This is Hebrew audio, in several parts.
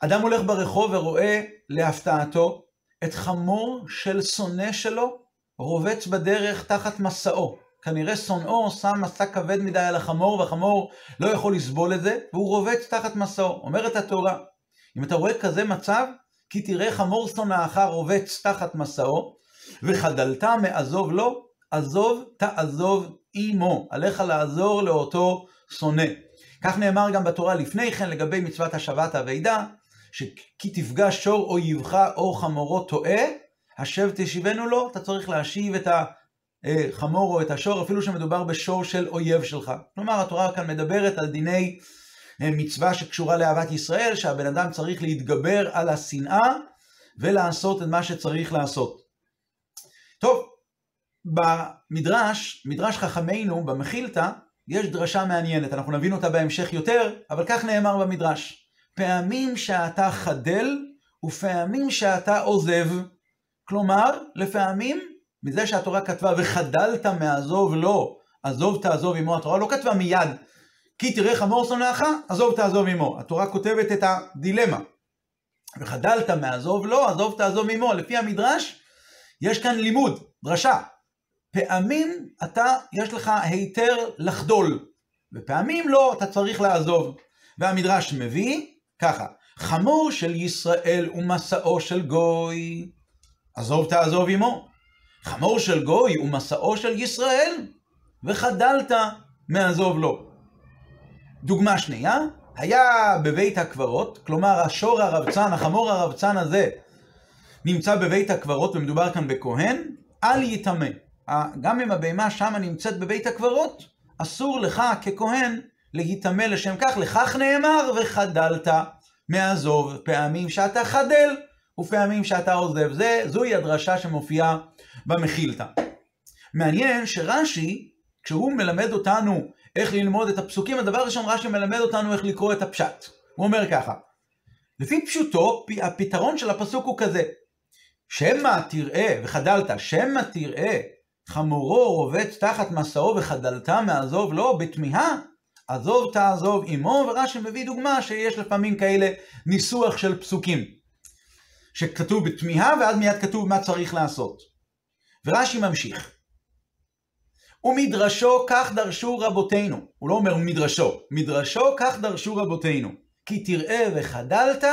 אדם הולך ברחוב ורואה להפתעתו את חמור של שונא שלו רובץ בדרך תחת מסעו. כנראה שונאו שם מסע כבד מדי על החמור, והחמור לא יכול לסבול את זה, והוא רובץ תחת מסעו. אומרת התורה, אם אתה רואה כזה מצב, כי תראה חמור שונאך רובץ תחת מסעו, וחדלת מעזוב לו, עזוב תעזוב עמו. עליך לעזור לאותו שונא. כך נאמר גם בתורה לפני כן לגבי מצוות השבת אבידה, שכי תפגש שור אויבך או חמורו טועה, השב תשיבנו לו, אתה צריך להשיב את החמור או את השור, אפילו שמדובר בשור של אויב שלך. כלומר, התורה כאן מדברת על דיני אה, מצווה שקשורה לאהבת ישראל, שהבן אדם צריך להתגבר על השנאה ולעשות את מה שצריך לעשות. טוב, במדרש, מדרש חכמינו, במחילתא, יש דרשה מעניינת, אנחנו נבין אותה בהמשך יותר, אבל כך נאמר במדרש: פעמים שאתה חדל ופעמים שאתה עוזב. כלומר, לפעמים, מזה שהתורה כתבה וחדלת מעזוב לו, עזוב תעזוב עמו, התורה לא כתבה מיד, כי תראה חמור שונאך, עזוב תעזוב עמו. התורה כותבת את הדילמה. וחדלת מעזוב לו, עזוב תעזוב עמו. לפי המדרש, יש כאן לימוד, דרשה. פעמים אתה, יש לך היתר לחדול, ופעמים לא, אתה צריך לעזוב. והמדרש מביא ככה, חמור של ישראל ומסעו של גוי, עזוב תעזוב עמו. חמור של גוי ומסעו של ישראל, וחדלת מעזוב לו. דוגמה שנייה, היה בבית הקברות, כלומר השור הרבצן, החמור הרבצן הזה, נמצא בבית הקברות, ומדובר כאן בכהן, אל יטמא. גם אם הבהמה שמה נמצאת בבית הקברות, אסור לך ככהן להיטמא לשם כך, לכך נאמר וחדלת מעזוב, פעמים שאתה חדל ופעמים שאתה עוזב. זה, זוהי הדרשה שמופיעה במחילתא. מעניין שרש"י, כשהוא מלמד אותנו איך ללמוד את הפסוקים, הדבר הראשון רש"י מלמד אותנו איך לקרוא את הפשט. הוא אומר ככה, לפי פשוטו, הפתרון של הפסוק הוא כזה, שמא תראה, וחדלת, שמא תראה חמורו רובץ תחת מסעו וחדלת מעזוב לו, בתמיהה, עזוב תעזוב עמו, ורש"י מביא דוגמה שיש לפעמים כאלה ניסוח של פסוקים. שכתוב בתמיהה ואז מיד כתוב מה צריך לעשות. ורש"י ממשיך. ומדרשו כך דרשו רבותינו. הוא לא אומר מדרשו, מדרשו כך דרשו רבותינו. כי תראה וחדלת,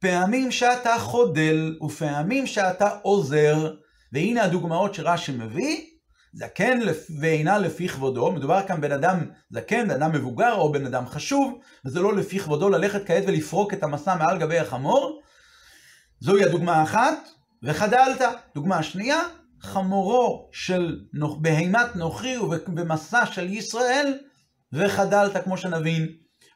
פעמים שאתה חודל ופעמים שאתה עוזר. והנה הדוגמאות שרש"י מביא, זקן ואינה לפי כבודו, מדובר כאן בן אדם זקן, אדם מבוגר או בן אדם חשוב, וזה לא לפי כבודו ללכת כעת ולפרוק את המסע מעל גבי החמור. זוהי הדוגמה האחת, וחדלת. דוגמה שנייה, חמורו של בהימת נוכרי ובמסע של ישראל, וחדלת, כמו שנבין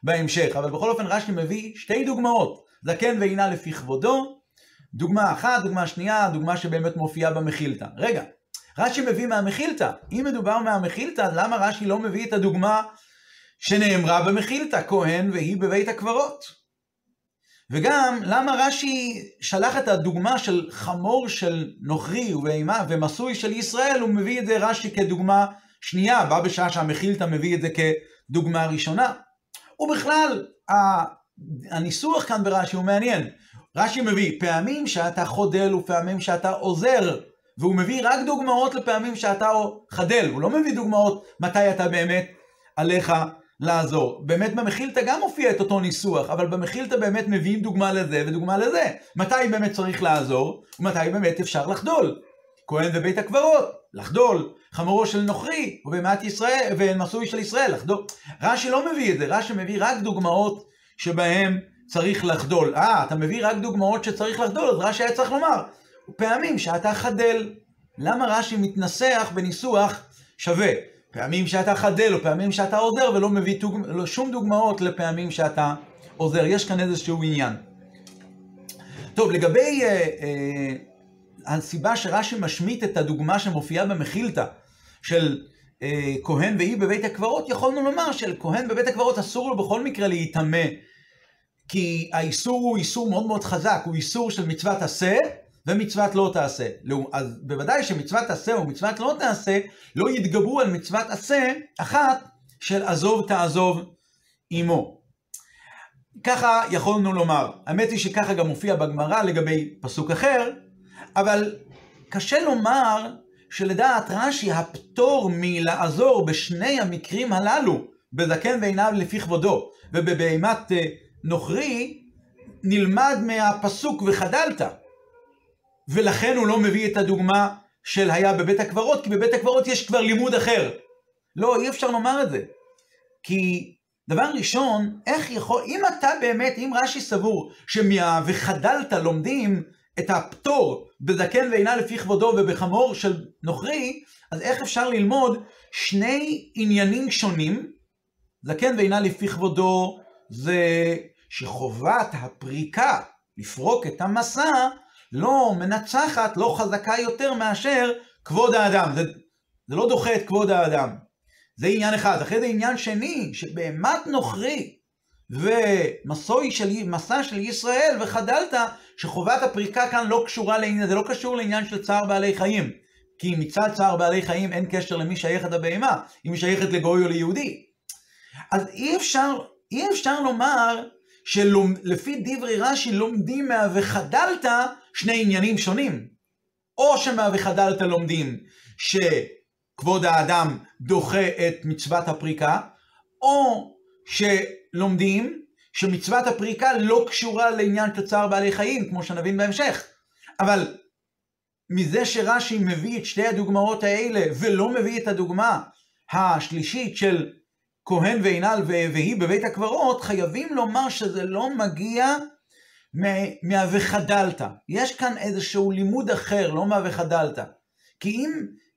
בהמשך. אבל בכל אופן רש"י מביא שתי דוגמאות, זקן ואינה לפי כבודו, דוגמה אחת, דוגמה שנייה, דוגמה שבאמת מופיעה במחילתא. רגע, רש"י מביא מהמחילתא. אם מדובר מהמחילתא, למה רש"י לא מביא את הדוגמה שנאמרה במחילתא, כהן והיא בבית הקברות? וגם, למה רש"י שלח את הדוגמה של חמור של נוכרי ובהמה ומסוי של ישראל, הוא מביא את זה רש"י כדוגמה שנייה, בא בשעה שהמחילתא מביא את זה כדוגמה ראשונה. ובכלל, הניסוח כאן ברש"י הוא מעניין. רש"י מביא פעמים שאתה חודל ופעמים שאתה עוזר, והוא מביא רק דוגמאות לפעמים שאתה חדל, הוא לא מביא דוגמאות מתי אתה באמת עליך לעזור. באמת במחילתא גם מופיע את אותו ניסוח, אבל במחילתא באמת מביאים דוגמה לזה ודוגמה לזה. מתי באמת צריך לעזור, ומתי באמת אפשר לחדול. כהן בבית הקברות, לחדול. חמורו של נוכרי, ובהמת ישראל, ומסוי של ישראל, לחדול. רש"י לא מביא את זה, רש"י מביא רק דוגמאות שבהם צריך לחדול. אה, אתה מביא רק דוגמאות שצריך לחדול, אז רש"י היה צריך לומר, פעמים שאתה חדל. למה רש"י מתנסח בניסוח שווה? פעמים שאתה חדל או פעמים שאתה עוזר ולא מביא תוג... לא, שום דוגמאות לפעמים שאתה עוזר. יש כאן איזשהו עניין. טוב, לגבי אה, אה, הסיבה שרש"י משמיט את הדוגמה שמופיעה במחילתא של אה, כהן ואי בבית הקברות, יכולנו לומר שלכהן בבית הקברות אסור לו בכל מקרה להיטמא כי האיסור הוא איסור מאוד מאוד חזק, הוא איסור של מצוות עשה ומצוות לא תעשה. אז בוודאי שמצוות עשה ומצוות לא תעשה לא יתגברו על מצוות עשה אחת של עזוב תעזוב עמו. ככה יכולנו לומר. האמת היא שככה גם מופיע בגמרא לגבי פסוק אחר, אבל קשה לומר שלדעת רש"י הפטור מלעזור בשני המקרים הללו, בזקן ועיניו לפי כבודו, ובבהמת אה, נוכרי, נלמד מהפסוק וחדלת. ולכן הוא לא מביא את הדוגמה של היה בבית הקברות, כי בבית הקברות יש כבר לימוד אחר. לא, אי אפשר לומר את זה. כי דבר ראשון, איך יכול, אם אתה באמת, אם רש"י סבור שמה וחדלת לומדים את הפטור בזקן ועינה לפי כבודו ובחמור של נוכרי, אז איך אפשר ללמוד שני עניינים שונים? זקן ועינה לפי כבודו זה שחובת הפריקה לפרוק את המסע לא מנצחת, לא חזקה יותר מאשר כבוד האדם. זה, זה לא דוחה את כבוד האדם. זה עניין אחד. אחרי זה עניין שני, שבהמת נוכרי ומסע של, של ישראל וחדלת, שחובת הפריקה כאן לא קשורה לעניין, זה לא קשור לעניין של צער בעלי חיים. כי מצד צער בעלי חיים אין קשר למי שייכת הבהמה, אם היא שייכת לגוי או ליהודי. אז אי אפשר, אי אפשר לומר שלפי דברי רש"י לומדים מה"וחדלת" שני עניינים שונים. או שמה"וחדלת" לומדים שכבוד האדם דוחה את מצוות הפריקה, או שלומדים שמצוות הפריקה לא קשורה לעניין צער בעלי חיים, כמו שנבין בהמשך. אבל מזה שרש"י מביא את שתי הדוגמאות האלה ולא מביא את הדוגמה השלישית של כהן ועינל והיא בבית הקברות, חייבים לומר שזה לא מגיע מה"וחדלת". יש כאן איזשהו לימוד אחר, לא מה"וחדלת". כי אם,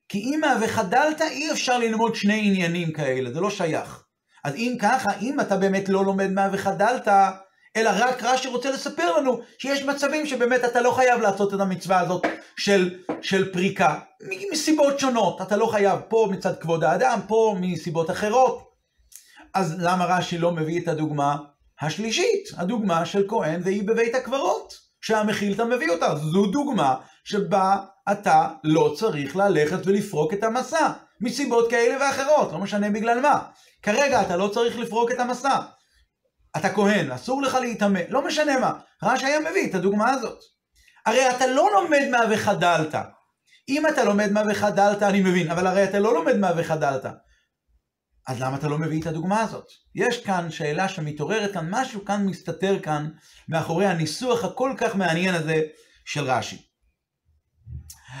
כי אם מה"וחדלת" אי אפשר ללמוד שני עניינים כאלה, זה לא שייך. אז אם ככה, אם אתה באמת לא לומד מה"וחדלת", אלא רק רש"י רוצה לספר לנו שיש מצבים שבאמת אתה לא חייב לעשות את המצווה הזאת של, של פריקה, מסיבות שונות, אתה לא חייב, פה מצד כבוד האדם, פה מסיבות אחרות. אז למה רש"י לא מביא את הדוגמה השלישית, הדוגמה של כהן והיא בבית הקברות, שהמחילתא מביא אותה. זו דוגמה שבה אתה לא צריך ללכת ולפרוק את המסע, מסיבות כאלה ואחרות, לא משנה בגלל מה. כרגע אתה לא צריך לפרוק את המסע. אתה כהן, אסור לך להתאמן, לא משנה מה. רש"י היה מביא את הדוגמה הזאת. הרי אתה לא לומד מה וחדלת. אם אתה לומד מה וחדלת, אני מבין, אבל הרי אתה לא לומד מה וחדלת. אז למה אתה לא מביא את הדוגמה הזאת? יש כאן שאלה שמתעוררת כאן, משהו כאן מסתתר כאן מאחורי הניסוח הכל כך מעניין הזה של רש"י.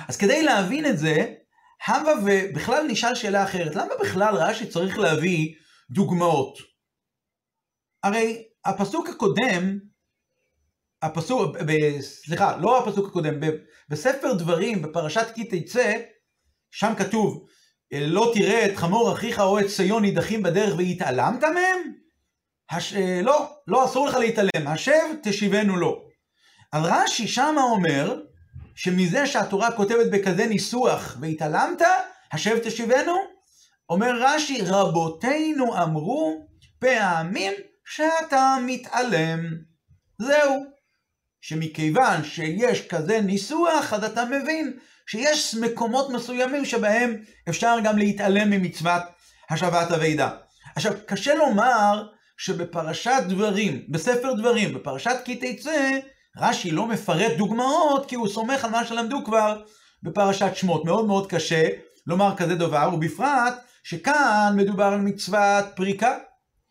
אז כדי להבין את זה, הבה ובכלל נשאל שאלה אחרת, למה בכלל רש"י צריך להביא דוגמאות? הרי הפסוק הקודם, הפסוק, ב, סליחה, לא הפסוק הקודם, ב, בספר דברים, בפרשת כי תצא, שם כתוב, לא תראה את חמור אחיך או את ציון נידחים בדרך והתעלמת מהם? הש... לא, לא אסור לך להתעלם, השב תשיבנו לו. אז רש"י שמה אומר, שמזה שהתורה כותבת בכזה ניסוח והתעלמת, השב תשיבנו, אומר רש"י, רבותינו אמרו פעמים שאתה מתעלם. זהו. שמכיוון שיש כזה ניסוח, אז אתה מבין שיש מקומות מסוימים שבהם אפשר גם להתעלם ממצוות השבת הווידה. עכשיו, קשה לומר שבפרשת דברים, בספר דברים, בפרשת כי תצא, רש"י לא מפרט דוגמאות כי הוא סומך על מה שלמדו כבר בפרשת שמות. מאוד מאוד קשה לומר כזה דבר, ובפרט שכאן מדובר על מצוות פריקה,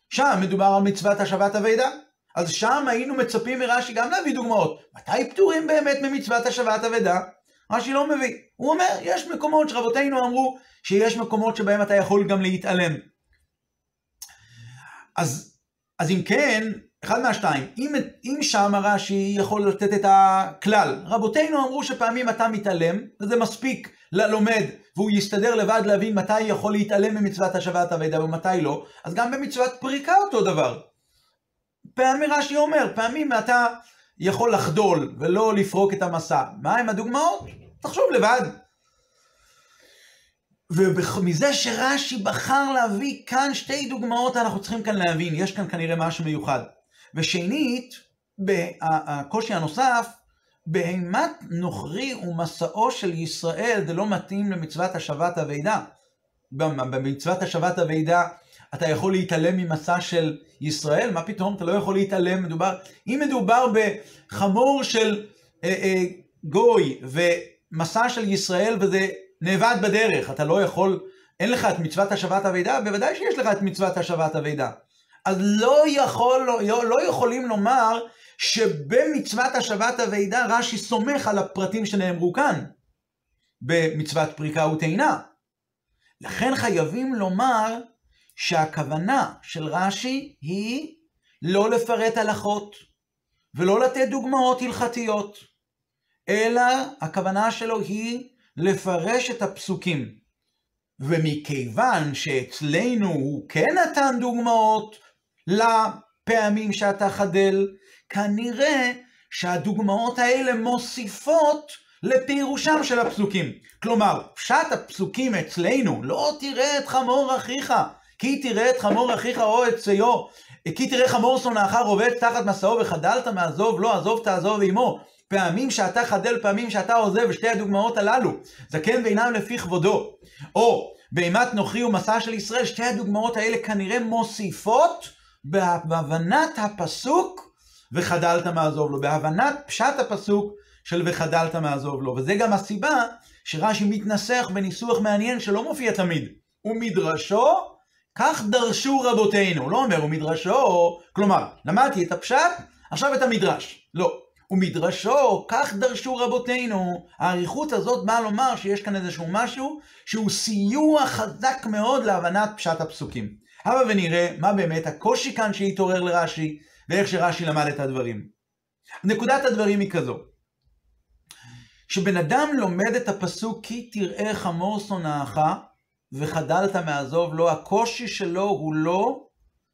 שם מדובר על מצוות השבת אבידה. אז שם היינו מצפים מרש"י גם להביא דוגמאות. מתי פטורים באמת ממצוות השבת אבידה? רש"י לא מביא. הוא אומר, יש מקומות שרבותינו אמרו שיש מקומות שבהם אתה יכול גם להתעלם. אז, אז אם כן, אחד מהשתיים, אם, אם שם רש"י יכול לתת את הכלל, רבותינו אמרו שפעמים אתה מתעלם, וזה מספיק ללומד, והוא יסתדר לבד להבין מתי יכול להתעלם ממצוות השבת אבידה ומתי לא, אז גם במצוות פריקה אותו דבר. פעמים רש"י אומר, פעמים אתה יכול לחדול ולא לפרוק את המסע. מה עם הדוגמאות? תחשוב לבד. ומזה שרש"י בחר להביא כאן שתי דוגמאות, אנחנו צריכים כאן להבין, יש כאן כנראה משהו מיוחד. ושנית, הקושי הנוסף, בהימת נוכרי ומסעו של ישראל זה לא מתאים למצוות השבת אבידה. במצוות השבת אבידה אתה יכול להתעלם ממסע של ישראל, מה פתאום, אתה לא יכול להתעלם, מדובר, אם מדובר בחמור של אה, אה, גוי ומסע של ישראל וזה נאבד בדרך, אתה לא יכול, אין לך את מצוות השבת אבידה, בוודאי שיש לך את מצוות השבת אבידה. אז לא, יכול, לא, לא יכולים לומר שבמצוות השבת אבידה רש"י סומך על הפרטים שנאמרו כאן, במצוות פריקה וטעינה. לכן חייבים לומר שהכוונה של רש"י היא לא לפרט הלכות ולא לתת דוגמאות הלכתיות, אלא הכוונה שלו היא לפרש את הפסוקים. ומכיוון שאצלנו הוא כן נתן דוגמאות לפעמים שאתה חדל, כנראה שהדוגמאות האלה מוסיפות לפירושם של הפסוקים. כלומר, פשט הפסוקים אצלנו, לא תראה את חמור אחיך, כי תראה את חמור אחיך או את ציו, כי תראה חמור שונאך רובץ תחת מסעו וחדלת מעזוב, לא עזוב תעזוב עמו. פעמים שאתה חדל, פעמים שאתה עוזב, שתי הדוגמאות הללו, זקן ואינם לפי כבודו. או באימת נוכרי ומסע של ישראל, שתי הדוגמאות האלה כנראה מוסיפות בהבנת הפסוק וחדלת מעזוב לו, בהבנת פשט הפסוק של וחדלת מעזוב לו. וזה גם הסיבה שרש"י מתנסח בניסוח מעניין שלא מופיע תמיד. ומדרשו, כך דרשו רבותינו. לא אומר ומדרשו, כלומר, למדתי את הפשט, עכשיו את המדרש. לא. ומדרשו, כך דרשו רבותינו. האריכות הזאת באה לומר שיש כאן איזשהו משהו שהוא סיוע חזק מאוד להבנת פשט הפסוקים. הבה ונראה מה באמת הקושי כאן שהתעורר לרש"י, ואיך שרש"י למד את הדברים. נקודת הדברים היא כזו. כשבן אדם לומד את הפסוק כי תראה חמור שונאך וחדלת מעזוב לו, הקושי שלו הוא לא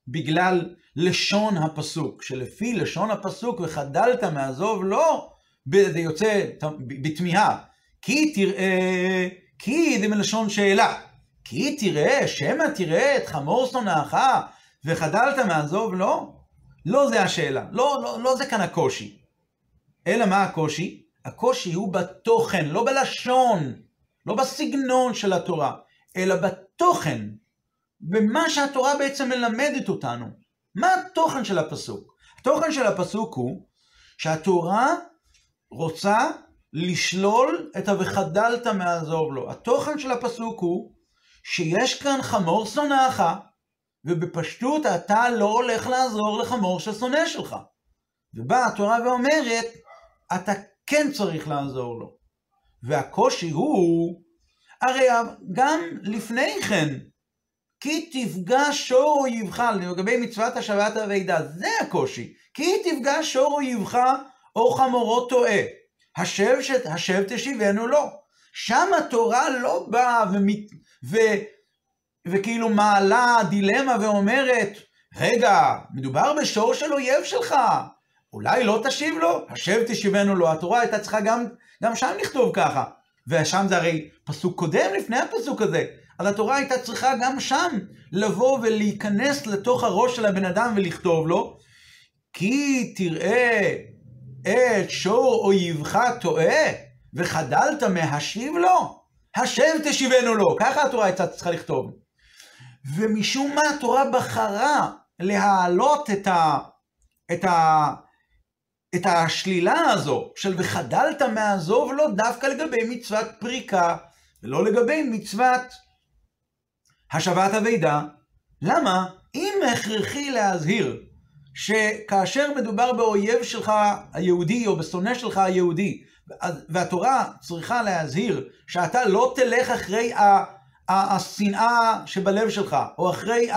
בגלל לשון הפסוק, שלפי לשון הפסוק וחדלת מעזוב לו, זה יוצא בתמיהה. כי תראה, כי זה מלשון שאלה. כי תראה, שמא תראה את חמור שונאך וחדלת מעזוב לו? לא זה השאלה, לא, לא, לא זה כאן הקושי. אלא מה הקושי? הקושי הוא בתוכן, לא בלשון, לא בסגנון של התורה, אלא בתוכן, במה שהתורה בעצם מלמדת אותנו. מה התוכן של הפסוק? התוכן של הפסוק הוא שהתורה רוצה לשלול את ה"וחדלת מעזוב לו". התוכן של הפסוק הוא שיש כאן חמור שונאך, ובפשטות אתה לא הולך לעזור לחמור ששונא שלך. ובאה התורה ואומרת, אתה כן צריך לעזור לו. והקושי הוא, הרי גם לפני כן, כי תפגע שור אויבך, לגבי מצוות השבת הווידה, זה הקושי. כי תפגע שור אויבך או חמורו טועה. השב, ש... השב תשיבנו לו. שם התורה לא באה ומת... ו... וכאילו מעלה דילמה ואומרת, רגע, מדובר בשור של אויב שלך, אולי לא תשיב לו? השב תשיבנו לו. התורה הייתה צריכה גם, גם שם לכתוב ככה. ושם זה הרי פסוק קודם לפני הפסוק הזה. אז התורה הייתה צריכה גם שם לבוא ולהיכנס לתוך הראש של הבן אדם ולכתוב לו, כי תראה את שור אויבך טועה, וחדלת מהשיב לו, השב תשיבנו לו. ככה התורה הייתה צריכה לכתוב. ומשום מה התורה בחרה להעלות את, ה, את, ה, את השלילה הזו של וחדלת מעזוב לו דווקא לגבי מצוות פריקה, ולא לגבי מצוות השבת אבידה. למה? אם הכרחי להזהיר שכאשר מדובר באויב שלך היהודי או בשונא שלך היהודי, והתורה צריכה להזהיר שאתה לא תלך אחרי השנאה שבלב שלך, או אחרי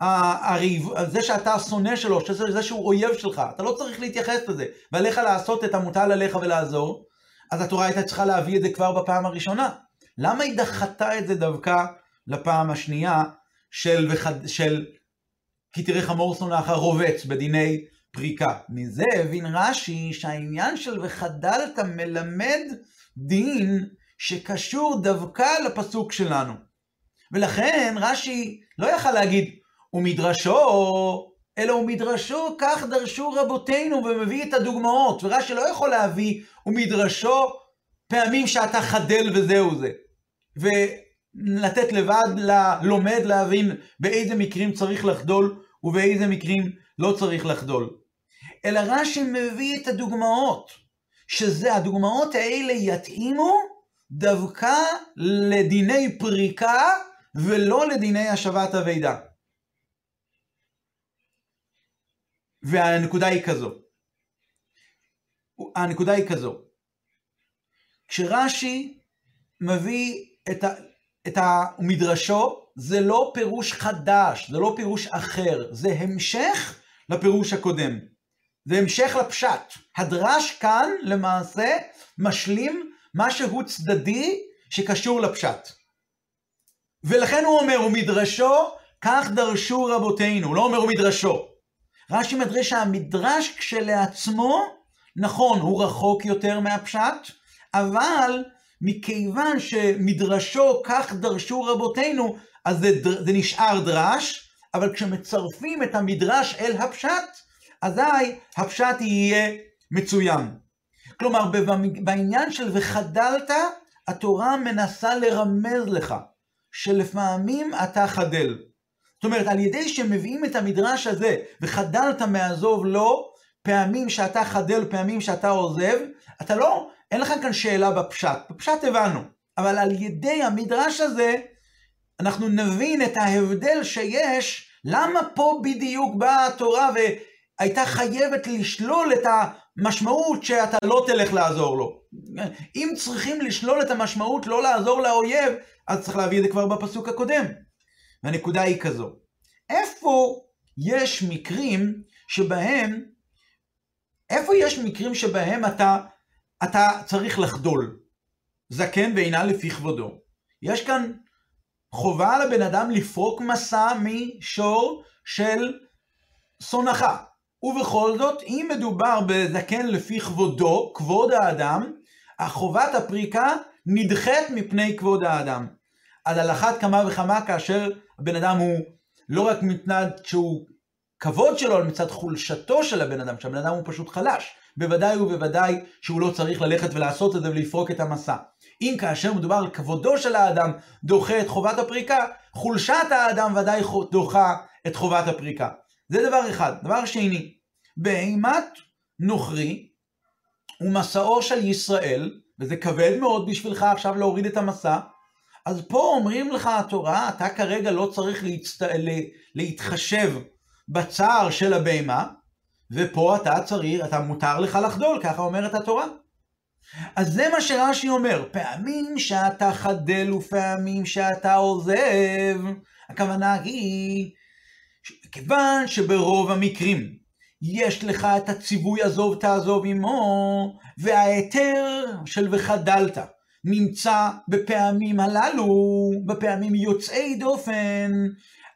הריב, זה שאתה שונא שלו, שזה שהוא אויב שלך, אתה לא צריך להתייחס לזה, ועליך לעשות את המוטל עליך ולעזור, אז התורה הייתה צריכה להביא את זה כבר בפעם הראשונה. למה היא דחתה את זה דווקא לפעם השנייה של, של כי תראה חמור שונאך רובץ בדיני פריקה? מזה הבין רש"י שהעניין של וחדלת מלמד דין שקשור דווקא לפסוק שלנו. ולכן רש"י לא יכל להגיד, ומדרשו, אלא ומדרשו, כך דרשו רבותינו, ומביא את הדוגמאות. ורש"י לא יכול להביא, ומדרשו, פעמים שאתה חדל וזהו זה. ולתת לבד ללומד להבין באיזה מקרים צריך לחדול ובאיזה מקרים לא צריך לחדול. אלא רש"י מביא את הדוגמאות, שזה, הדוגמאות האלה יתאימו דווקא לדיני פריקה ולא לדיני השבת אבידה. והנקודה היא כזו. הנקודה היא כזו. כשרש"י מביא את, ה, את המדרשו, זה לא פירוש חדש, זה לא פירוש אחר, זה המשך לפירוש הקודם. זה המשך לפשט. הדרש כאן למעשה משלים משהו צדדי שקשור לפשט. ולכן הוא אומר, ומדרשו, כך דרשו רבותינו, הוא לא אומר ומדרשו. רש"י מדרש שהמדרש כשלעצמו, נכון, הוא רחוק יותר מהפשט, אבל מכיוון שמדרשו כך דרשו רבותינו, אז זה, זה נשאר דרש, אבל כשמצרפים את המדרש אל הפשט, אזי הפשט יהיה מצוין. כלומר, בעניין של וחדלת, התורה מנסה לרמז לך שלפעמים אתה חדל. זאת אומרת, על ידי שמביאים את המדרש הזה, וחדלת מעזוב לו, פעמים שאתה חדל, פעמים שאתה עוזב, אתה לא, אין לך כאן שאלה בפשט. בפשט הבנו. אבל על ידי המדרש הזה, אנחנו נבין את ההבדל שיש, למה פה בדיוק באה התורה והייתה חייבת לשלול את המשמעות שאתה לא תלך לעזור לו. אם צריכים לשלול את המשמעות לא לעזור לאויב, אז צריך להביא את זה כבר בפסוק הקודם. והנקודה היא כזו, איפה יש מקרים שבהם, איפה יש מקרים שבהם אתה, אתה צריך לחדול? זקן ואינה לפי כבודו. יש כאן חובה לבן אדם לפרוק מסע משור של סונחה. ובכל זאת, אם מדובר בזקן לפי כבודו, כבוד האדם, החובת הפריקה נדחית מפני כבוד האדם. על אחת כמה וכמה כאשר הבן אדם הוא לא רק מצד שהוא כבוד שלו, אלא מצד חולשתו של הבן אדם, שהבן אדם הוא פשוט חלש. בוודאי ובוודאי שהוא לא צריך ללכת ולעשות את זה ולפרוק את המסע. אם כאשר מדובר על כבודו של האדם דוחה את חובת הפריקה, חולשת האדם ודאי דוחה את חובת הפריקה. זה דבר אחד. דבר שני, בהימת נוכרי ומסעו של ישראל, וזה כבד מאוד בשבילך עכשיו להוריד את המסע, אז פה אומרים לך התורה, אתה כרגע לא צריך להצט... להתחשב בצער של הבהמה, ופה אתה צריך, אתה מותר לך לחדול, ככה אומרת התורה. אז זה מה שרש"י אומר, פעמים שאתה חדל ופעמים שאתה עוזב, הכוונה היא, כיוון שברוב המקרים יש לך את הציווי עזוב תעזוב עמו, וההיתר של וחדלת נמצא בפעמים הללו, בפעמים יוצאי דופן,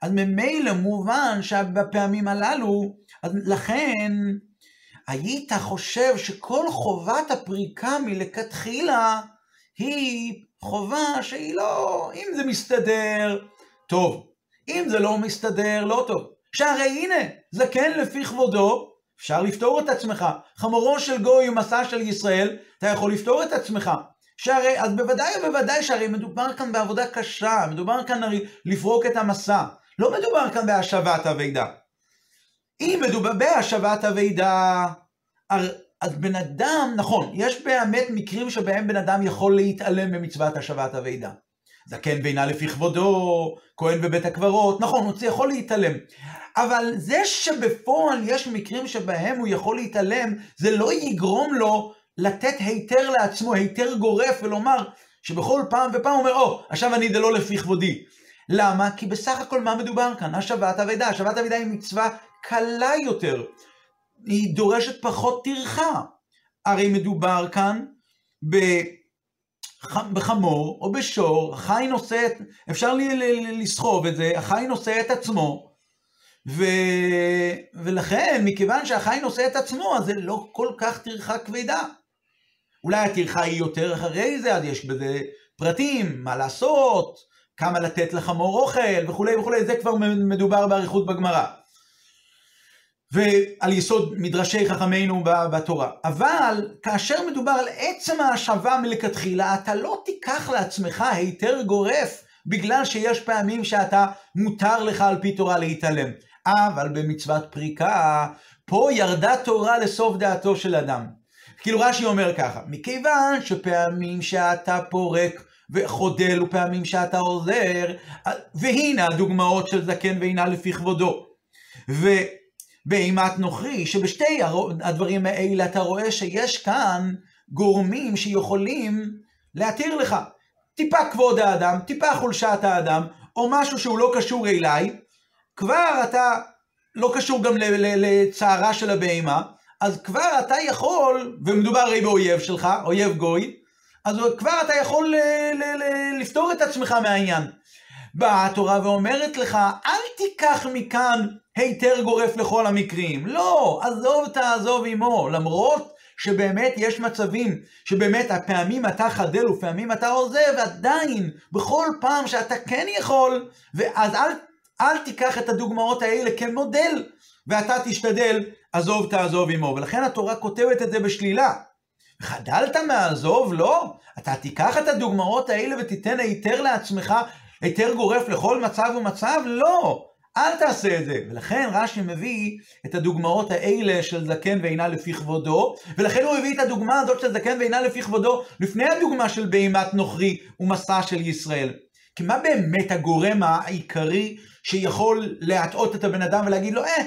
אז ממילא מובן שבפעמים הללו, לכן היית חושב שכל חובת הפריקה מלכתחילה היא חובה שהיא לא, אם זה מסתדר, טוב. אם זה לא מסתדר, לא טוב. שהרי הנה, זקן לפי כבודו, אפשר לפתור את עצמך. חמורו של גוי ומסע של ישראל, אתה יכול לפתור את עצמך. שהרי, אז בוודאי ובוודאי שהרי מדובר כאן בעבודה קשה, מדובר כאן הרי לפרוק את המסע. לא מדובר כאן בהשבת אבידה. אם מדובר בהשבת אבידה, אז בן אדם, נכון, יש באמת מקרים שבהם בן אדם יכול להתעלם במצוות השבת אבידה. זקן בינה לפי כבודו, כהן בבית הקברות, נכון, הוא יכול להתעלם. אבל זה שבפועל יש מקרים שבהם הוא יכול להתעלם, זה לא יגרום לו לתת היתר לעצמו, היתר גורף, ולומר שבכל פעם ופעם הוא אומר, או, oh, עכשיו אני זה לא לפי כבודי. למה? כי בסך הכל מה מדובר כאן? השבת אבידה. השבת אבידה היא מצווה קלה יותר. היא דורשת פחות טרחה. הרי מדובר כאן בחמור או בשור, החי נושא, את, אפשר לסחוב את זה, החי נושא את עצמו, ו... ולכן, מכיוון שהחי נושא את עצמו, אז זה לא כל כך טרחה כבדה. אולי הטרחה היא יותר אחרי זה, אז יש בזה פרטים, מה לעשות, כמה לתת לחמור אוכל וכולי וכולי, זה כבר מדובר באריכות בגמרא. ועל יסוד מדרשי חכמינו בתורה. אבל כאשר מדובר על עצם ההשבה מלכתחילה, אתה לא תיקח לעצמך היתר גורף בגלל שיש פעמים שאתה מותר לך על פי תורה להתעלם. אבל במצוות פריקה, פה ירדה תורה לסוף דעתו של אדם. כאילו רש"י אומר ככה, מכיוון שפעמים שאתה פורק וחודל ופעמים שאתה עוזר, והנה הדוגמאות של זקן ואינה לפי כבודו. ובאימת נוכרי, שבשתי הדברים האלה אתה רואה שיש כאן גורמים שיכולים להתיר לך. טיפה כבוד האדם, טיפה חולשת האדם, או משהו שהוא לא קשור אליי, כבר אתה לא קשור גם לצערה של הבהמה, אז כבר אתה יכול, ומדובר הרי באויב שלך, אויב גוי, אז כבר אתה יכול לפתור את עצמך מהעניין. באה התורה ואומרת לך, אל תיקח מכאן היתר גורף לכל המקרים. לא, עזוב תעזוב עמו. למרות שבאמת יש מצבים שבאמת הפעמים אתה חדל ופעמים אתה עוזב, ועדיין, בכל פעם שאתה כן יכול, ואז אל, אל תיקח את הדוגמאות האלה כמודל, ואתה תשתדל, עזוב תעזוב עמו. ולכן התורה כותבת את זה בשלילה. חדלת מעזוב? לא. אתה תיקח את הדוגמאות האלה ותיתן היתר לעצמך, היתר גורף לכל מצב ומצב? לא. אל תעשה את זה. ולכן רש"י מביא את הדוגמאות האלה של זקן ואינה לפי כבודו, ולכן הוא הביא את הדוגמה הזאת של זקן ואינה לפי כבודו לפני הדוגמה של בהימת נוכרי ומסע של ישראל. כי מה באמת הגורם העיקרי שיכול להטעות את הבן אדם ולהגיד לו, אה,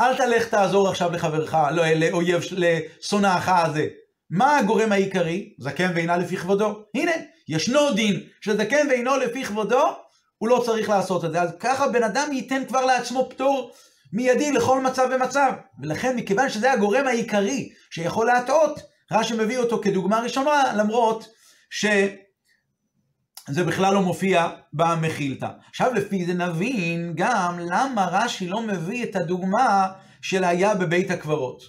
אל תלך תעזור עכשיו לחברך, לא, לאויב, לשונאך הזה. מה הגורם העיקרי? זקן ואינה לפי כבודו. הנה, ישנו דין שזקן ואינו לפי כבודו, הוא לא צריך לעשות את זה. אז ככה בן אדם ייתן כבר לעצמו פטור מיידי לכל מצב ומצב. ולכן, מכיוון שזה הגורם העיקרי שיכול להטעות, רש"י מביא אותו כדוגמה ראשונה, למרות שזה בכלל לא מופיע במחילתא. עכשיו, לפי זה נבין גם למה רש"י לא מביא את הדוגמה של היה בבית הקברות.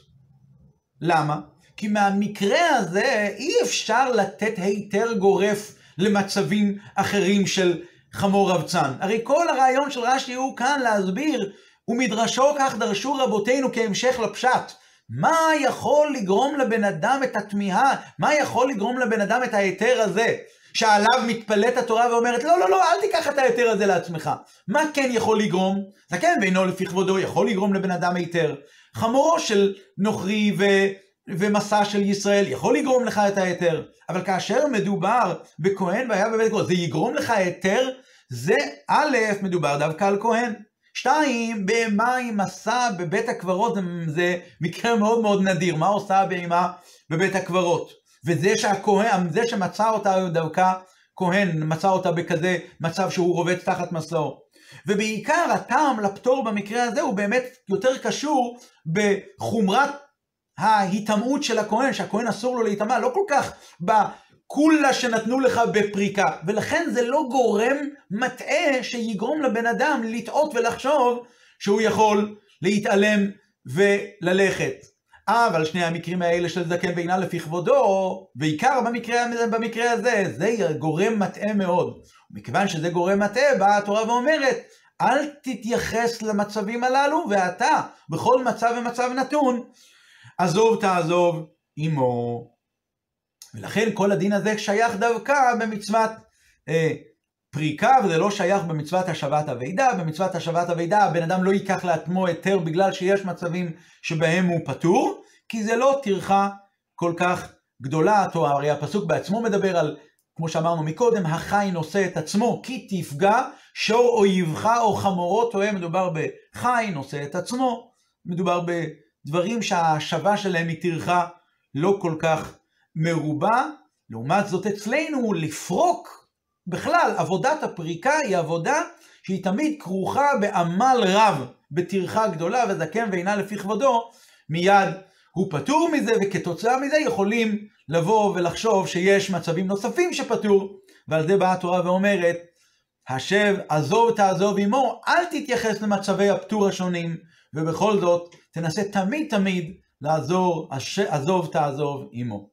למה? כי מהמקרה הזה אי אפשר לתת היתר גורף למצבים אחרים של חמור רבצן. הרי כל הרעיון של רש"י הוא כאן להסביר, ומדרשו כך דרשו רבותינו כהמשך לפשט. מה יכול לגרום לבן אדם את התמיהה? מה יכול לגרום לבן אדם את ההיתר הזה? שעליו מתפלאת התורה ואומרת, לא, לא, לא, אל תיקח את ההיתר הזה לעצמך. מה כן יכול לגרום? זה כן, ואינו לפי כבודו יכול לגרום לבן אדם היתר. חמורו של נוכרי ו... ומסע של ישראל יכול לגרום לך את ההיתר, אבל כאשר מדובר בכהן והיה בבית הקברות, זה יגרום לך היתר? זה א', מדובר דווקא על כהן. שתיים, בהמה עם מסע בבית הקברות זה מקרה מאוד מאוד נדיר. מה עושה הבהמה בבית הקברות? וזה שהכהן, זה שמצא אותה דווקא כהן, מצא אותה בכזה מצב שהוא רובץ תחת מסעו. ובעיקר הטעם לפטור במקרה הזה הוא באמת יותר קשור בחומרת ההיטמעות של הכהן, שהכהן אסור לו להיטמע, לא כל כך בכולה שנתנו לך בפריקה. ולכן זה לא גורם מטעה שיגרום לבן אדם לטעות ולחשוב שהוא יכול להתעלם וללכת. אבל שני המקרים האלה של זקן ואינה לפי כבודו, בעיקר במקרה, במקרה הזה, זה גורם מטעה מאוד. מכיוון שזה גורם מטעה, באה התורה ואומרת, אל תתייחס למצבים הללו, ואתה, בכל מצב ומצב נתון, עזוב תעזוב עמו. ולכן כל הדין הזה שייך דווקא במצוות אה, פריקה, וזה לא שייך במצוות השבת אבידה. במצוות השבת אבידה הבן אדם לא ייקח לעצמו היתר בגלל שיש מצבים שבהם הוא פטור, כי זה לא טרחה כל כך גדולה. הרי הפסוק בעצמו מדבר על, כמו שאמרנו מקודם, החי נושא את עצמו, כי תפגע שור אויבך או חמורו טועה, מדובר בחי נושא את עצמו, מדובר ב... דברים שההשבה שלהם היא טרחה לא כל כך מרובה. לעומת זאת אצלנו לפרוק, בכלל עבודת הפריקה היא עבודה שהיא תמיד כרוכה בעמל רב, בטרחה גדולה, וזקן ואינה לפי כבודו, מיד הוא פטור מזה, וכתוצאה מזה יכולים לבוא ולחשוב שיש מצבים נוספים שפטור, ועל זה באה התורה ואומרת, השב עזוב תעזוב עמו, אל תתייחס למצבי הפטור השונים, ובכל זאת תנסה תמיד תמיד לעזור, עזוב תעזוב עמו.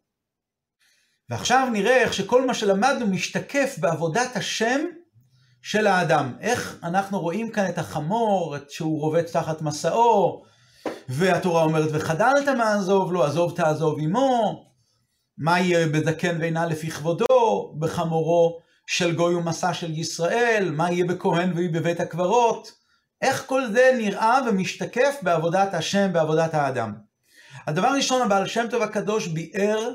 ועכשיו נראה איך שכל מה שלמדנו משתקף בעבודת השם של האדם. איך אנחנו רואים כאן את החמור, את שהוא רובץ תחת מסעו, והתורה אומרת, וחדלת מעזוב לו, עזוב תעזוב עמו. מה יהיה בזקן ואינה לפי כבודו, בחמורו של גוי ומסע של ישראל, מה יהיה בכהן ויהי בבית הקברות. איך כל זה נראה ומשתקף בעבודת השם, בעבודת האדם. הדבר הראשון, הבעל שם טוב הקדוש ביאר,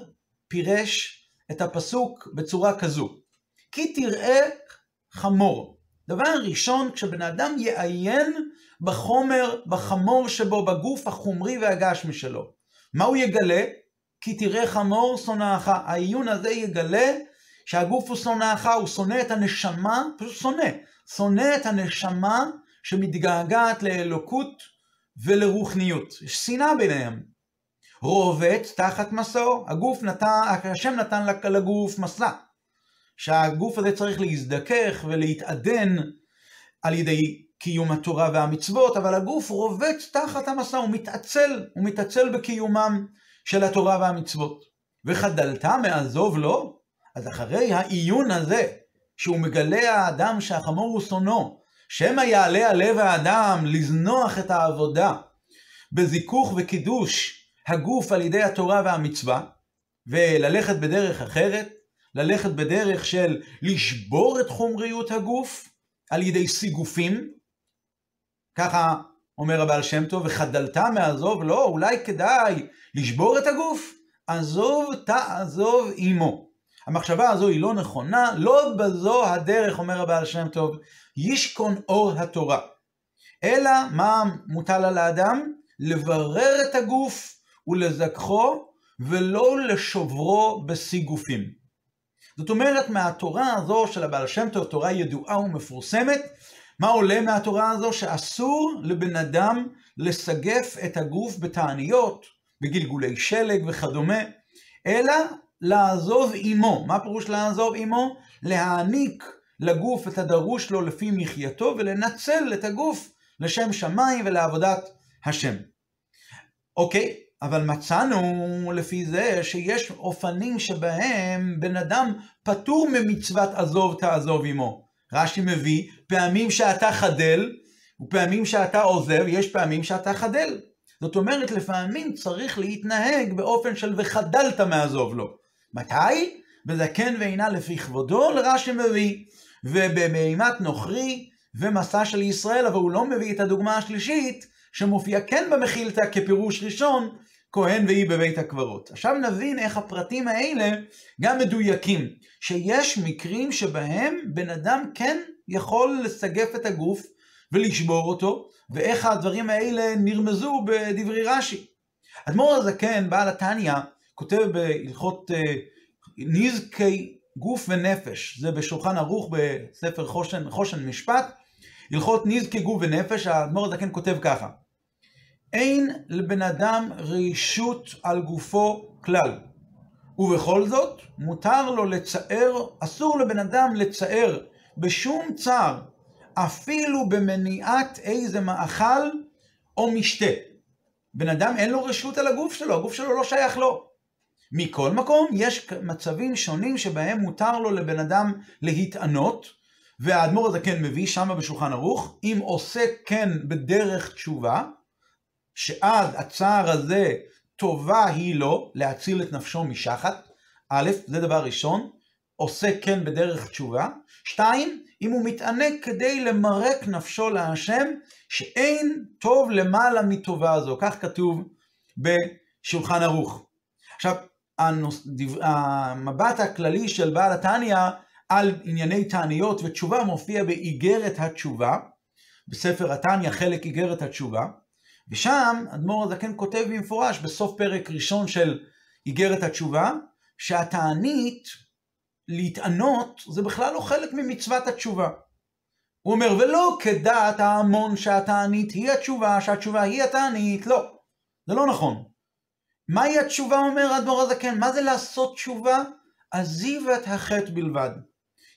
פירש את הפסוק בצורה כזו. כי תראה חמור. דבר ראשון, כשבן אדם יעיין בחומר, בחמור שבו, בגוף החומרי והגשמי שלו, מה הוא יגלה? כי תראה חמור שונאך. העיון הזה יגלה שהגוף הוא שונאך, הוא שונא את הנשמה, פשוט שונא. שונא את הנשמה שמתגעגעת לאלוקות ולרוחניות. יש שנאה ביניהם. רובץ תחת מסעו. הגוף נתן, השם נתן לגוף מסע. שהגוף הזה צריך להזדכך ולהתעדן על ידי קיום התורה והמצוות, אבל הגוף רובץ תחת המסע, הוא מתעצל, הוא מתעצל בקיומם של התורה והמצוות. וחדלת מעזוב לו, אז אחרי העיון הזה, שהוא מגלה האדם שהחמור הוא שונאו, שמא יעלה על לב האדם לזנוח את העבודה בזיכוך וקידוש הגוף על ידי התורה והמצווה, וללכת בדרך אחרת, ללכת בדרך של לשבור את חומריות הגוף על ידי סיגופים, ככה אומר הבעל שם טוב, וחדלת מעזוב, לא, אולי כדאי לשבור את הגוף, עזוב תעזוב עמו. המחשבה הזו היא לא נכונה, לא בזו הדרך, אומר הבעל שם טוב, ישכון אור התורה. אלא מה מוטל על האדם? לברר את הגוף ולזכחו, ולא לשוברו בסיגופים. זאת אומרת, מהתורה הזו של הבעל שם טוב, תורה ידועה ומפורסמת, מה עולה מהתורה הזו? שאסור לבן אדם לסגף את הגוף בתעניות, בגלגולי שלג וכדומה, אלא לעזוב עמו. מה פירוש לעזוב עמו? להעניק לגוף את הדרוש לו לפי מחייתו ולנצל את הגוף לשם שמיים ולעבודת השם. אוקיי, אבל מצאנו לפי זה שיש אופנים שבהם בן אדם פטור ממצוות עזוב תעזוב עמו. רש"י מביא פעמים שאתה חדל ופעמים שאתה עוזב, יש פעמים שאתה חדל. זאת אומרת, לפעמים צריך להתנהג באופן של וחדלת מעזוב לו. מתי? בזקן ועינה לפי כבודו, לרש"י מביא. ובמימת נוכרי ומסע של ישראל, אבל הוא לא מביא את הדוגמה השלישית, שמופיע כן במחילתא כפירוש ראשון, כהן והיא בבית הקברות. עכשיו נבין איך הפרטים האלה גם מדויקים, שיש מקרים שבהם בן אדם כן יכול לסגף את הגוף ולשבור אותו, ואיך הדברים האלה נרמזו בדברי רש"י. אדמו"ר הזקן, בעל התניא, כותב בהלכות uh, נזקי גוף ונפש, זה בשולחן ערוך בספר חושן, חושן משפט, הלכות נזקי גוף ונפש, האדמו"ר הזקן כותב ככה: אין לבן אדם רשות על גופו כלל. ובכל זאת, מותר לו לצער, אסור לבן אדם לצער בשום צער, אפילו במניעת איזה מאכל או משתה. בן אדם אין לו רשות על הגוף שלו, הגוף שלו לא שייך לו. מכל מקום, יש מצבים שונים שבהם מותר לו לבן אדם להתענות, והאדמו"ר הזה כן מביא שמה בשולחן ערוך, אם עושה כן בדרך תשובה, שעד הצער הזה טובה היא לו להציל את נפשו משחת, א', זה דבר ראשון, עושה כן בדרך תשובה, שתיים, אם הוא מתענק כדי למרק נפשו להשם, שאין טוב למעלה מטובה זו, כך כתוב בשולחן ערוך. עכשיו, הנוס, המבט הכללי של בעל התניא על ענייני תעניות ותשובה מופיע באיגרת התשובה, בספר התניא חלק איגרת התשובה, ושם אדמו"ר הזקן כותב במפורש בסוף פרק ראשון של איגרת התשובה, שהתענית להתענות זה בכלל לא חלק ממצוות התשובה. הוא אומר, ולא כדעת ההמון שהתענית היא התשובה, שהתשובה היא התענית, לא. זה לא נכון. מהי התשובה, אומר אדמו"ר הזקן? מה זה לעשות תשובה? עזיבת החטא בלבד.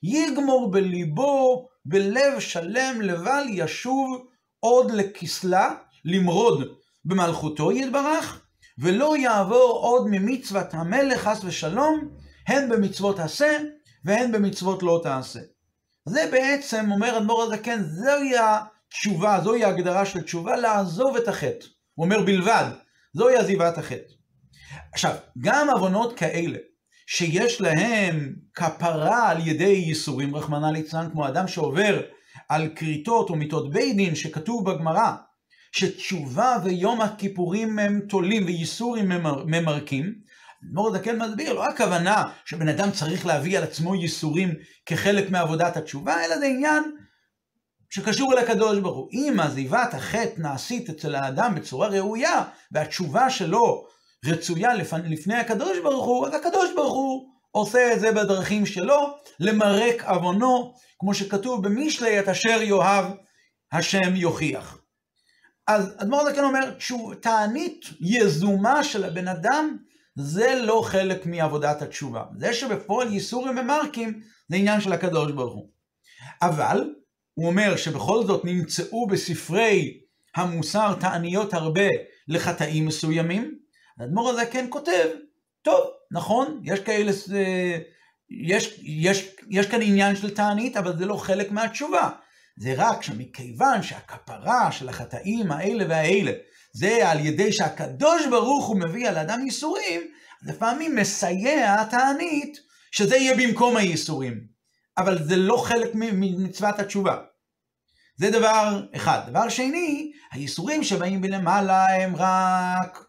יגמור בליבו, בלב שלם, לבל ישוב עוד לכסלה, למרוד במלכותו יתברך, ולא יעבור עוד ממצוות המלך חס ושלום, הן במצוות עשה והן במצוות לא תעשה. זה בעצם, אומר אדמו"ר הזקן, זוהי התשובה, זוהי ההגדרה של תשובה, לעזוב את החטא. הוא אומר בלבד, זוהי עזיבת החטא. עכשיו, גם עוונות כאלה, שיש להם כפרה על ידי ייסורים, רחמנא ליצלן, כמו אדם שעובר על כריתות ומיתות בית דין שכתוב בגמרא, שתשובה ויום הכיפורים הם תולים וייסורים ממרקים, אדמו"ר הזקן מסביר, לא הכוונה שבן אדם צריך להביא על עצמו ייסורים כחלק מעבודת התשובה, אלא זה עניין שקשור אל הקדוש ברוך הוא. אם עזיבת החטא נעשית אצל האדם בצורה ראויה, והתשובה שלו רצויה לפני הקדוש ברוך הוא, אז הקדוש ברוך הוא עושה את זה בדרכים שלו, למרק עוונו, כמו שכתוב במשלי, את אשר יאהב השם יוכיח. אז אדמו"ר זקן אומר, תענית יזומה של הבן אדם, זה לא חלק מעבודת התשובה. זה שבפועל ייסורים ומרקים, זה עניין של הקדוש ברוך הוא. אבל, הוא אומר שבכל זאת נמצאו בספרי המוסר תעניות הרבה לחטאים מסוימים, האדמו"ר הזה כן כותב, טוב, נכון, יש כאלה, יש, יש, יש כאן עניין של תענית, אבל זה לא חלק מהתשובה. זה רק שמכיוון שהכפרה של החטאים האלה והאלה, זה על ידי שהקדוש ברוך הוא מביא על אדם ייסורים, לפעמים מסייע התענית שזה יהיה במקום הייסורים. אבל זה לא חלק ממצוות התשובה. זה דבר אחד. דבר שני, הייסורים שבאים מלמעלה הם רק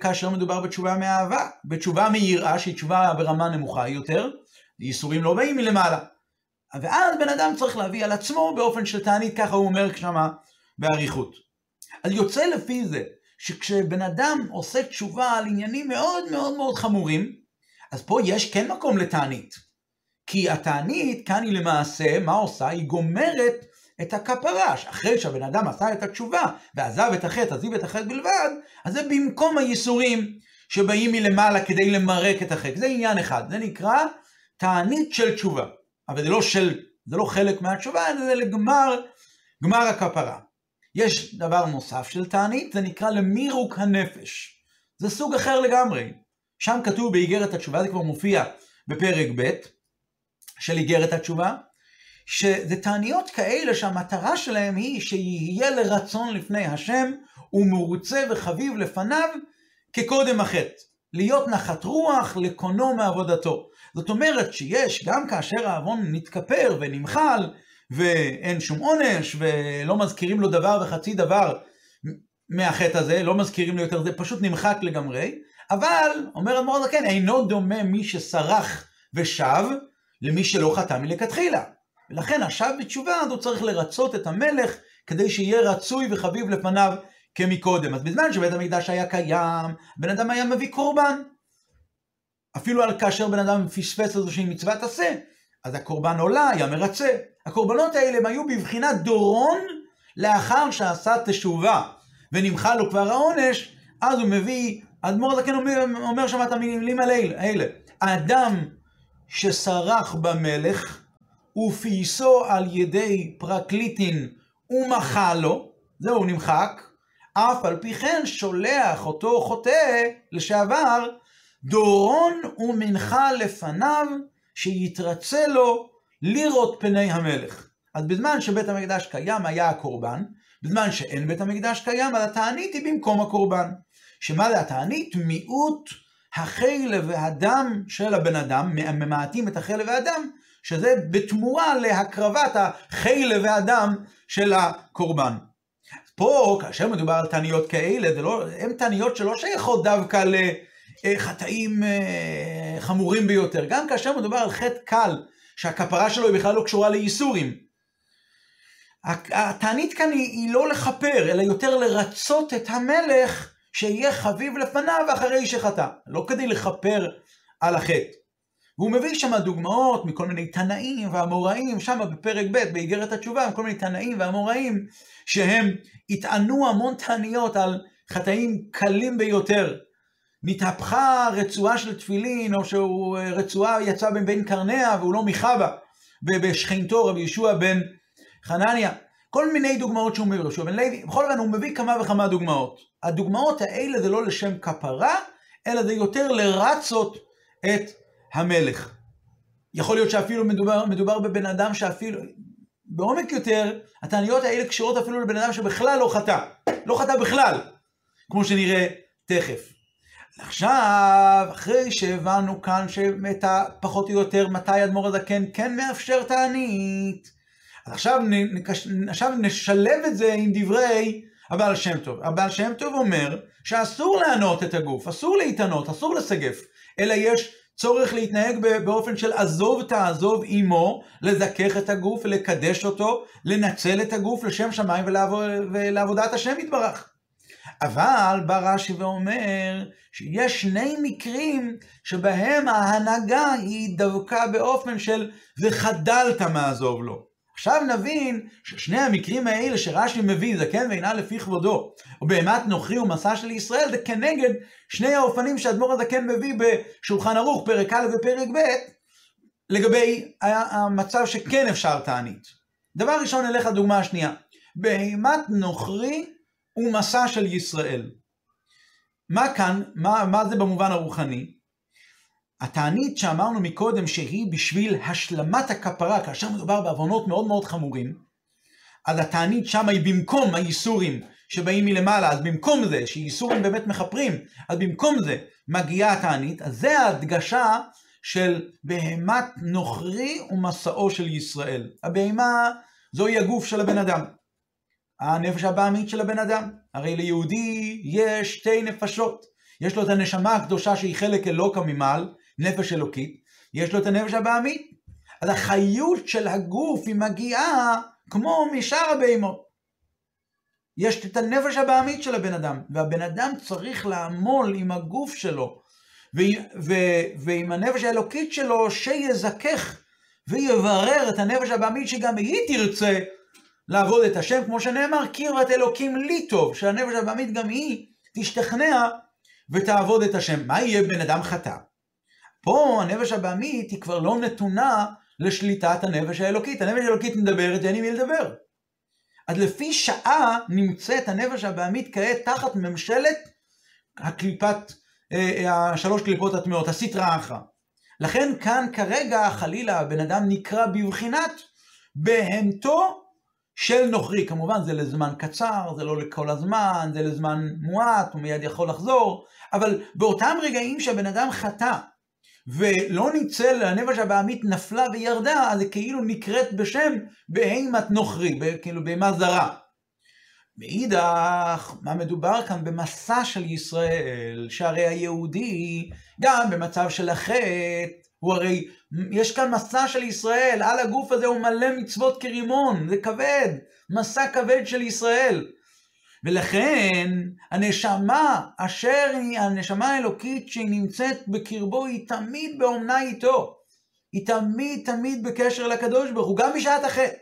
כאשר מדובר בתשובה מאהבה, בתשובה מיראה שהיא תשובה ברמה נמוכה יותר, ייסורים לא באים מלמעלה. ואז בן אדם צריך להביא על עצמו באופן של תענית, ככה הוא אומר שמה באריכות. אז יוצא לפי זה, שכשבן אדם עושה תשובה על עניינים מאוד מאוד מאוד חמורים, אז פה יש כן מקום לתענית. כי התענית כאן היא למעשה, מה עושה? היא גומרת את הכפרה, אחרי שהבן אדם עשה את התשובה ועזב את החטא, עזיב את החטא בלבד, אז זה במקום הייסורים שבאים מלמעלה כדי למרק את החטא. זה עניין אחד, זה נקרא תענית של תשובה. אבל זה לא של, זה לא חלק מהתשובה, זה לגמר, גמר הכפרה. יש דבר נוסף של תענית, זה נקרא למירוק הנפש. זה סוג אחר לגמרי. שם כתוב באיגרת התשובה, זה כבר מופיע בפרק ב' של איגרת התשובה, שזה תעניות כאלה שהמטרה שלהם היא שיהיה לרצון לפני השם ומרוצה וחביב לפניו כקודם החטא. להיות נחת רוח לקונו מעבודתו. זאת אומרת שיש, גם כאשר העוון נתכפר ונמחל, ואין שום עונש, ולא מזכירים לו דבר וחצי דבר מהחטא הזה, לא מזכירים לו יותר, זה פשוט נמחק לגמרי, אבל, אומר אדמו"ר הזקן, אינו דומה מי שסרח ושב למי שלא חטא מלכתחילה. ולכן השב בתשובה, אז הוא צריך לרצות את המלך, כדי שיהיה רצוי וחביב לפניו כמקודם. אז בזמן שבית המקדש היה קיים, בן אדם היה מביא קורבן. אפילו על כאשר בן אדם פספס איזושהי מצוות עשה, אז הקורבן עולה, היה מרצה. הקורבנות האלה הם היו בבחינת דורון לאחר שעשה תשובה, ונמחל לו כבר העונש, אז הוא מביא, אדמו"ר הזקן אומר, אומר שם את המילים האלה, האדם שסרח במלך, ופייסו על ידי פרקליטין ומחה לו, זהו נמחק, אף על פי כן שולח אותו חוטא לשעבר, דורון ומנחה לפניו, שיתרצה לו לראות פני המלך. אז בזמן שבית המקדש קיים היה הקורבן, בזמן שאין בית המקדש קיים, אז התענית היא במקום הקורבן. שמה זה התענית? מיעוט החלב והדם של הבן אדם, ממעטים את החלב והדם, שזה בתמורה להקרבת החלב והדם של הקורבן. פה, כאשר מדובר על תעניות כאלה, לא, הן תעניות שלא שייכות דווקא לחטאים אה, חמורים ביותר. גם כאשר מדובר על חטא קל, שהכפרה שלו היא בכלל לא קשורה לייסורים. התענית כאן היא, היא לא לכפר, אלא יותר לרצות את המלך שיהיה חביב לפניו אחרי שחטא. לא כדי לכפר על החטא. והוא מביא שם דוגמאות מכל מיני תנאים ואמוראים, שם בפרק ב' באיגרת התשובה, כל מיני תנאים ואמוראים, שהם יטענו המון תעניות על חטאים קלים ביותר. נתהפכה רצועה של תפילין, או שרצועה יצאה בין בין קרניה והוא לא מיכה בה, בשכנתו רבי ישוע בן חנניה. כל מיני דוגמאות שהוא מביא, יהושע בן לוי, בכל אופן הוא מביא כמה וכמה דוגמאות. הדוגמאות האלה זה לא לשם כפרה, אלא זה יותר לרצות את המלך. יכול להיות שאפילו מדובר, מדובר בבן אדם שאפילו, בעומק יותר, התעניות האלה קשורות אפילו לבן אדם שבכלל לא חטא. לא חטא בכלל, כמו שנראה תכף. עכשיו, אחרי שהבנו כאן שאת הפחות או יותר מתי אדמו"ר הזקן כן מאפשר תענית, אז עכשיו, נקש... עכשיו נשלב את זה עם דברי הבעל שם טוב. הבעל שם טוב אומר שאסור לענות את הגוף, אסור להתענות, אסור לסגף, אלא יש צורך להתנהג באופן של עזוב תעזוב עמו, לזכך את הגוף ולקדש אותו, לנצל את הגוף לשם שמיים ולעבוד, ולעבודת השם יתברך. אבל בא רש"י ואומר שיש שני מקרים שבהם ההנהגה היא דווקא באופן של וחדלת מעזוב לו. עכשיו נבין ששני המקרים האלה שרש"י מביא, זקן ואינה לפי כבודו, או בהמת נוכרי ומסע של ישראל, זה כנגד שני האופנים שאדמו"ר הזקן מביא בשולחן ערוך, פרק א' ופרק ב', לגבי המצב שכן אפשר תענית. דבר ראשון נלך לדוגמה השנייה. בהמת נוכרי ומסע של ישראל. מה כאן, מה, מה זה במובן הרוחני? התענית שאמרנו מקודם שהיא בשביל השלמת הכפרה, כאשר מדובר בעוונות מאוד מאוד חמורים, אז התענית שם היא במקום הייסורים שבאים מלמעלה, אז במקום זה, שייסורים באמת מכפרים, אז במקום זה מגיעה התענית, אז זה ההדגשה של בהמת נוכרי ומסעו של ישראל. הבהמה זוהי הגוף של הבן אדם. הנפש הבעמית של הבן אדם. הרי ליהודי יש שתי נפשות. יש לו את הנשמה הקדושה שהיא חלק אלוקה ממעל, נפש אלוקית, יש לו את הנפש הבעמית. אז החיות של הגוף היא מגיעה כמו משאר הבהמות. יש את הנפש הבעמית של הבן אדם, והבן אדם צריך לעמול עם הגוף שלו, ועם הנפש האלוקית שלו, שיזכך ויברר את הנפש הבעמית שגם היא תרצה לעבוד את השם, כמו שנאמר, קרבת אלוקים לי טוב, שהנפש הבעמית גם היא תשתכנע ותעבוד את השם. מה יהיה בן אדם חטא? פה הנפש הבעמית היא כבר לא נתונה לשליטת הנפש האלוקית. הנפש האלוקית מדברת ואין עם מי לדבר. אז לפי שעה נמצאת הנפש הבעמית כעת תחת ממשלת הקליפת, אה, השלוש קליפות הטמעות, הסטרא אחרא. לכן כאן כרגע חלילה הבן אדם נקרא בבחינת בהמתו של נוכרי. כמובן זה לזמן קצר, זה לא לכל הזמן, זה לזמן מועט, הוא מיד יכול לחזור, אבל באותם רגעים שהבן אדם חטא ולא ניצל, הנפש הבעמית נפלה וירדה, אז היא כאילו נקראת בשם בהימת נוכרי, כאילו בהמה זרה. מאידך, מה מדובר כאן? במסע של ישראל, שהרי היהודי, גם במצב של החטא, הוא הרי, יש כאן מסע של ישראל, על הגוף הזה הוא מלא מצוות כרימון, זה כבד, מסע כבד של ישראל. ולכן הנשמה אשר היא הנשמה האלוקית שהיא נמצאת בקרבו היא תמיד באומנה איתו. היא תמיד תמיד בקשר לקדוש ברוך הוא, גם בשעת החטא.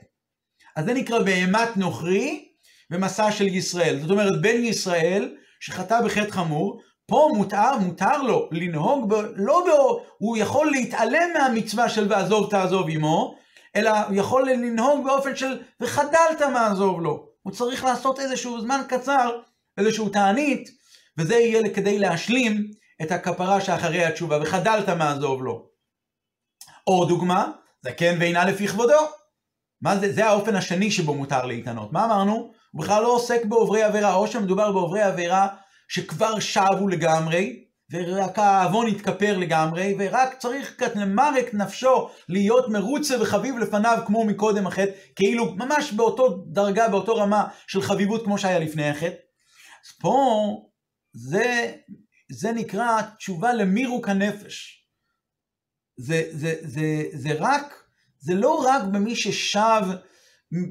אז זה נקרא בהמת נוכרי ומסע של ישראל. זאת אומרת, בן ישראל שחטא בחטא חמור, פה מותר, מותר לו לנהוג, ב, לא ב... הוא יכול להתעלם מהמצווה של ועזוב תעזוב עמו, אלא הוא יכול לנהוג באופן של וחדלת מעזוב לו. הוא צריך לעשות איזשהו זמן קצר, איזשהו תענית, וזה יהיה כדי להשלים את הכפרה שאחרי התשובה, וחדלת מעזוב לו. או דוגמה, זקן ואינה לפי כבודו. מה זה? זה האופן השני שבו מותר להתענות. מה אמרנו? הוא בכלל לא עוסק בעוברי עבירה, או שמדובר בעוברי עבירה שכבר שבו לגמרי, ורק העוון התכפר לגמרי, ורק צריך למרק נפשו להיות מרוצה וחביב לפניו כמו מקודם החטא, כאילו ממש באותו דרגה, באותו רמה של חביבות כמו שהיה לפני החטא. אז פה זה, זה נקרא תשובה למירוק הנפש. זה, זה, זה, זה רק, זה לא רק במי ששב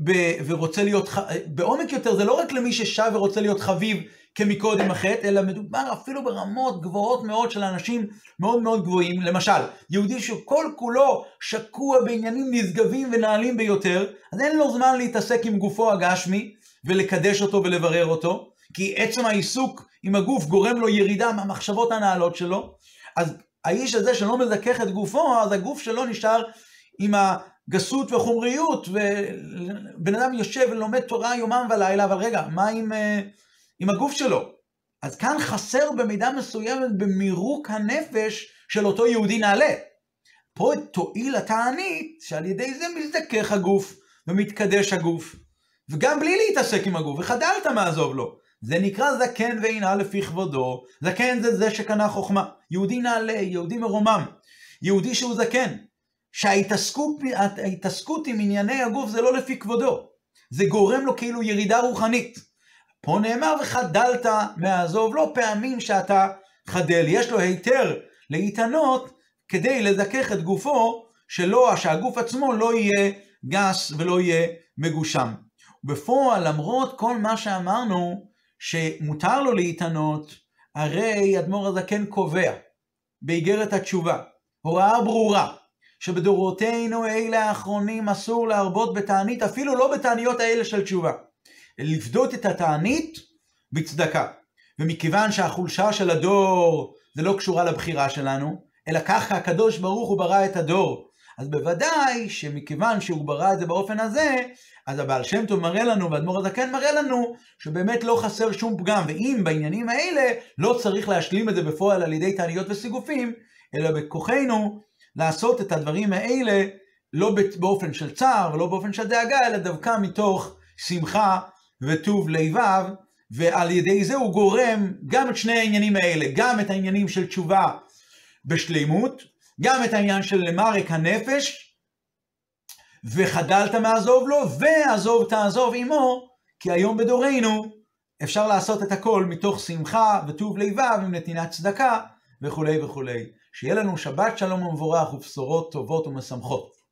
ב, ורוצה להיות, בעומק יותר, זה לא רק למי ששב ורוצה להיות חביב כמקודם החטא, אלא מדובר אפילו ברמות גבוהות מאוד של אנשים מאוד מאוד גבוהים. למשל, יהודי שכל כולו שקוע בעניינים נשגבים ונעלים ביותר, אז אין לו זמן להתעסק עם גופו הגשמי ולקדש אותו ולברר אותו, כי עצם העיסוק עם הגוף גורם לו ירידה מהמחשבות הנעלות שלו. אז האיש הזה שלא מזכך את גופו, אז הגוף שלו נשאר עם הגסות והחומריות, ובן אדם יושב ולומד תורה יומם ולילה, אבל רגע, מה עם... אה, עם הגוף שלו. אז כאן חסר במידה מסוימת במירוק הנפש של אותו יהודי נעלה. פה תועיל התענית שעל ידי זה מזדכך הגוף ומתקדש הגוף. וגם בלי להתעסק עם הגוף, וחדלת מעזוב לו. זה נקרא זקן ואינה לפי כבודו. זקן זה זה שקנה חוכמה. יהודי נעלה, יהודי מרומם. יהודי שהוא זקן. שההתעסקות עם ענייני הגוף זה לא לפי כבודו, זה גורם לו כאילו ירידה רוחנית. פה נאמר וחדלת מעזוב, לא פעמים שאתה חדל, יש לו היתר להתענות כדי לזכך את גופו, שלא, שהגוף עצמו לא יהיה גס ולא יהיה מגושם. בפועל, למרות כל מה שאמרנו, שמותר לו להתענות, הרי אדמו"ר הזקן קובע באיגרת התשובה, הוראה ברורה, שבדורותינו אלה האחרונים אסור להרבות בתענית, אפילו לא בתעניות האלה של תשובה. לפדות את התענית בצדקה. ומכיוון שהחולשה של הדור זה לא קשורה לבחירה שלנו, אלא ככה הקדוש ברוך הוא ברא את הדור. אז בוודאי שמכיוון שהוא ברא את זה באופן הזה, אז הבעל שם טוב מראה לנו, והאדמו"ר הזקן מראה לנו, שבאמת לא חסר שום פגם, ואם בעניינים האלה לא צריך להשלים את זה בפועל על ידי תעניות וסיגופים, אלא בכוחנו לעשות את הדברים האלה לא באופן של צער ולא באופן של דאגה, אלא דווקא מתוך שמחה וטוב לבב, ועל ידי זה הוא גורם גם את שני העניינים האלה, גם את העניינים של תשובה בשלימות, גם את העניין של למרק הנפש, וחדלת מעזוב לו, ועזוב תעזוב עמו, כי היום בדורנו אפשר לעשות את הכל מתוך שמחה וטוב לבב עם נתינת צדקה וכולי וכולי. שיהיה לנו שבת שלום ומבורך ובשורות טובות ומשמחות.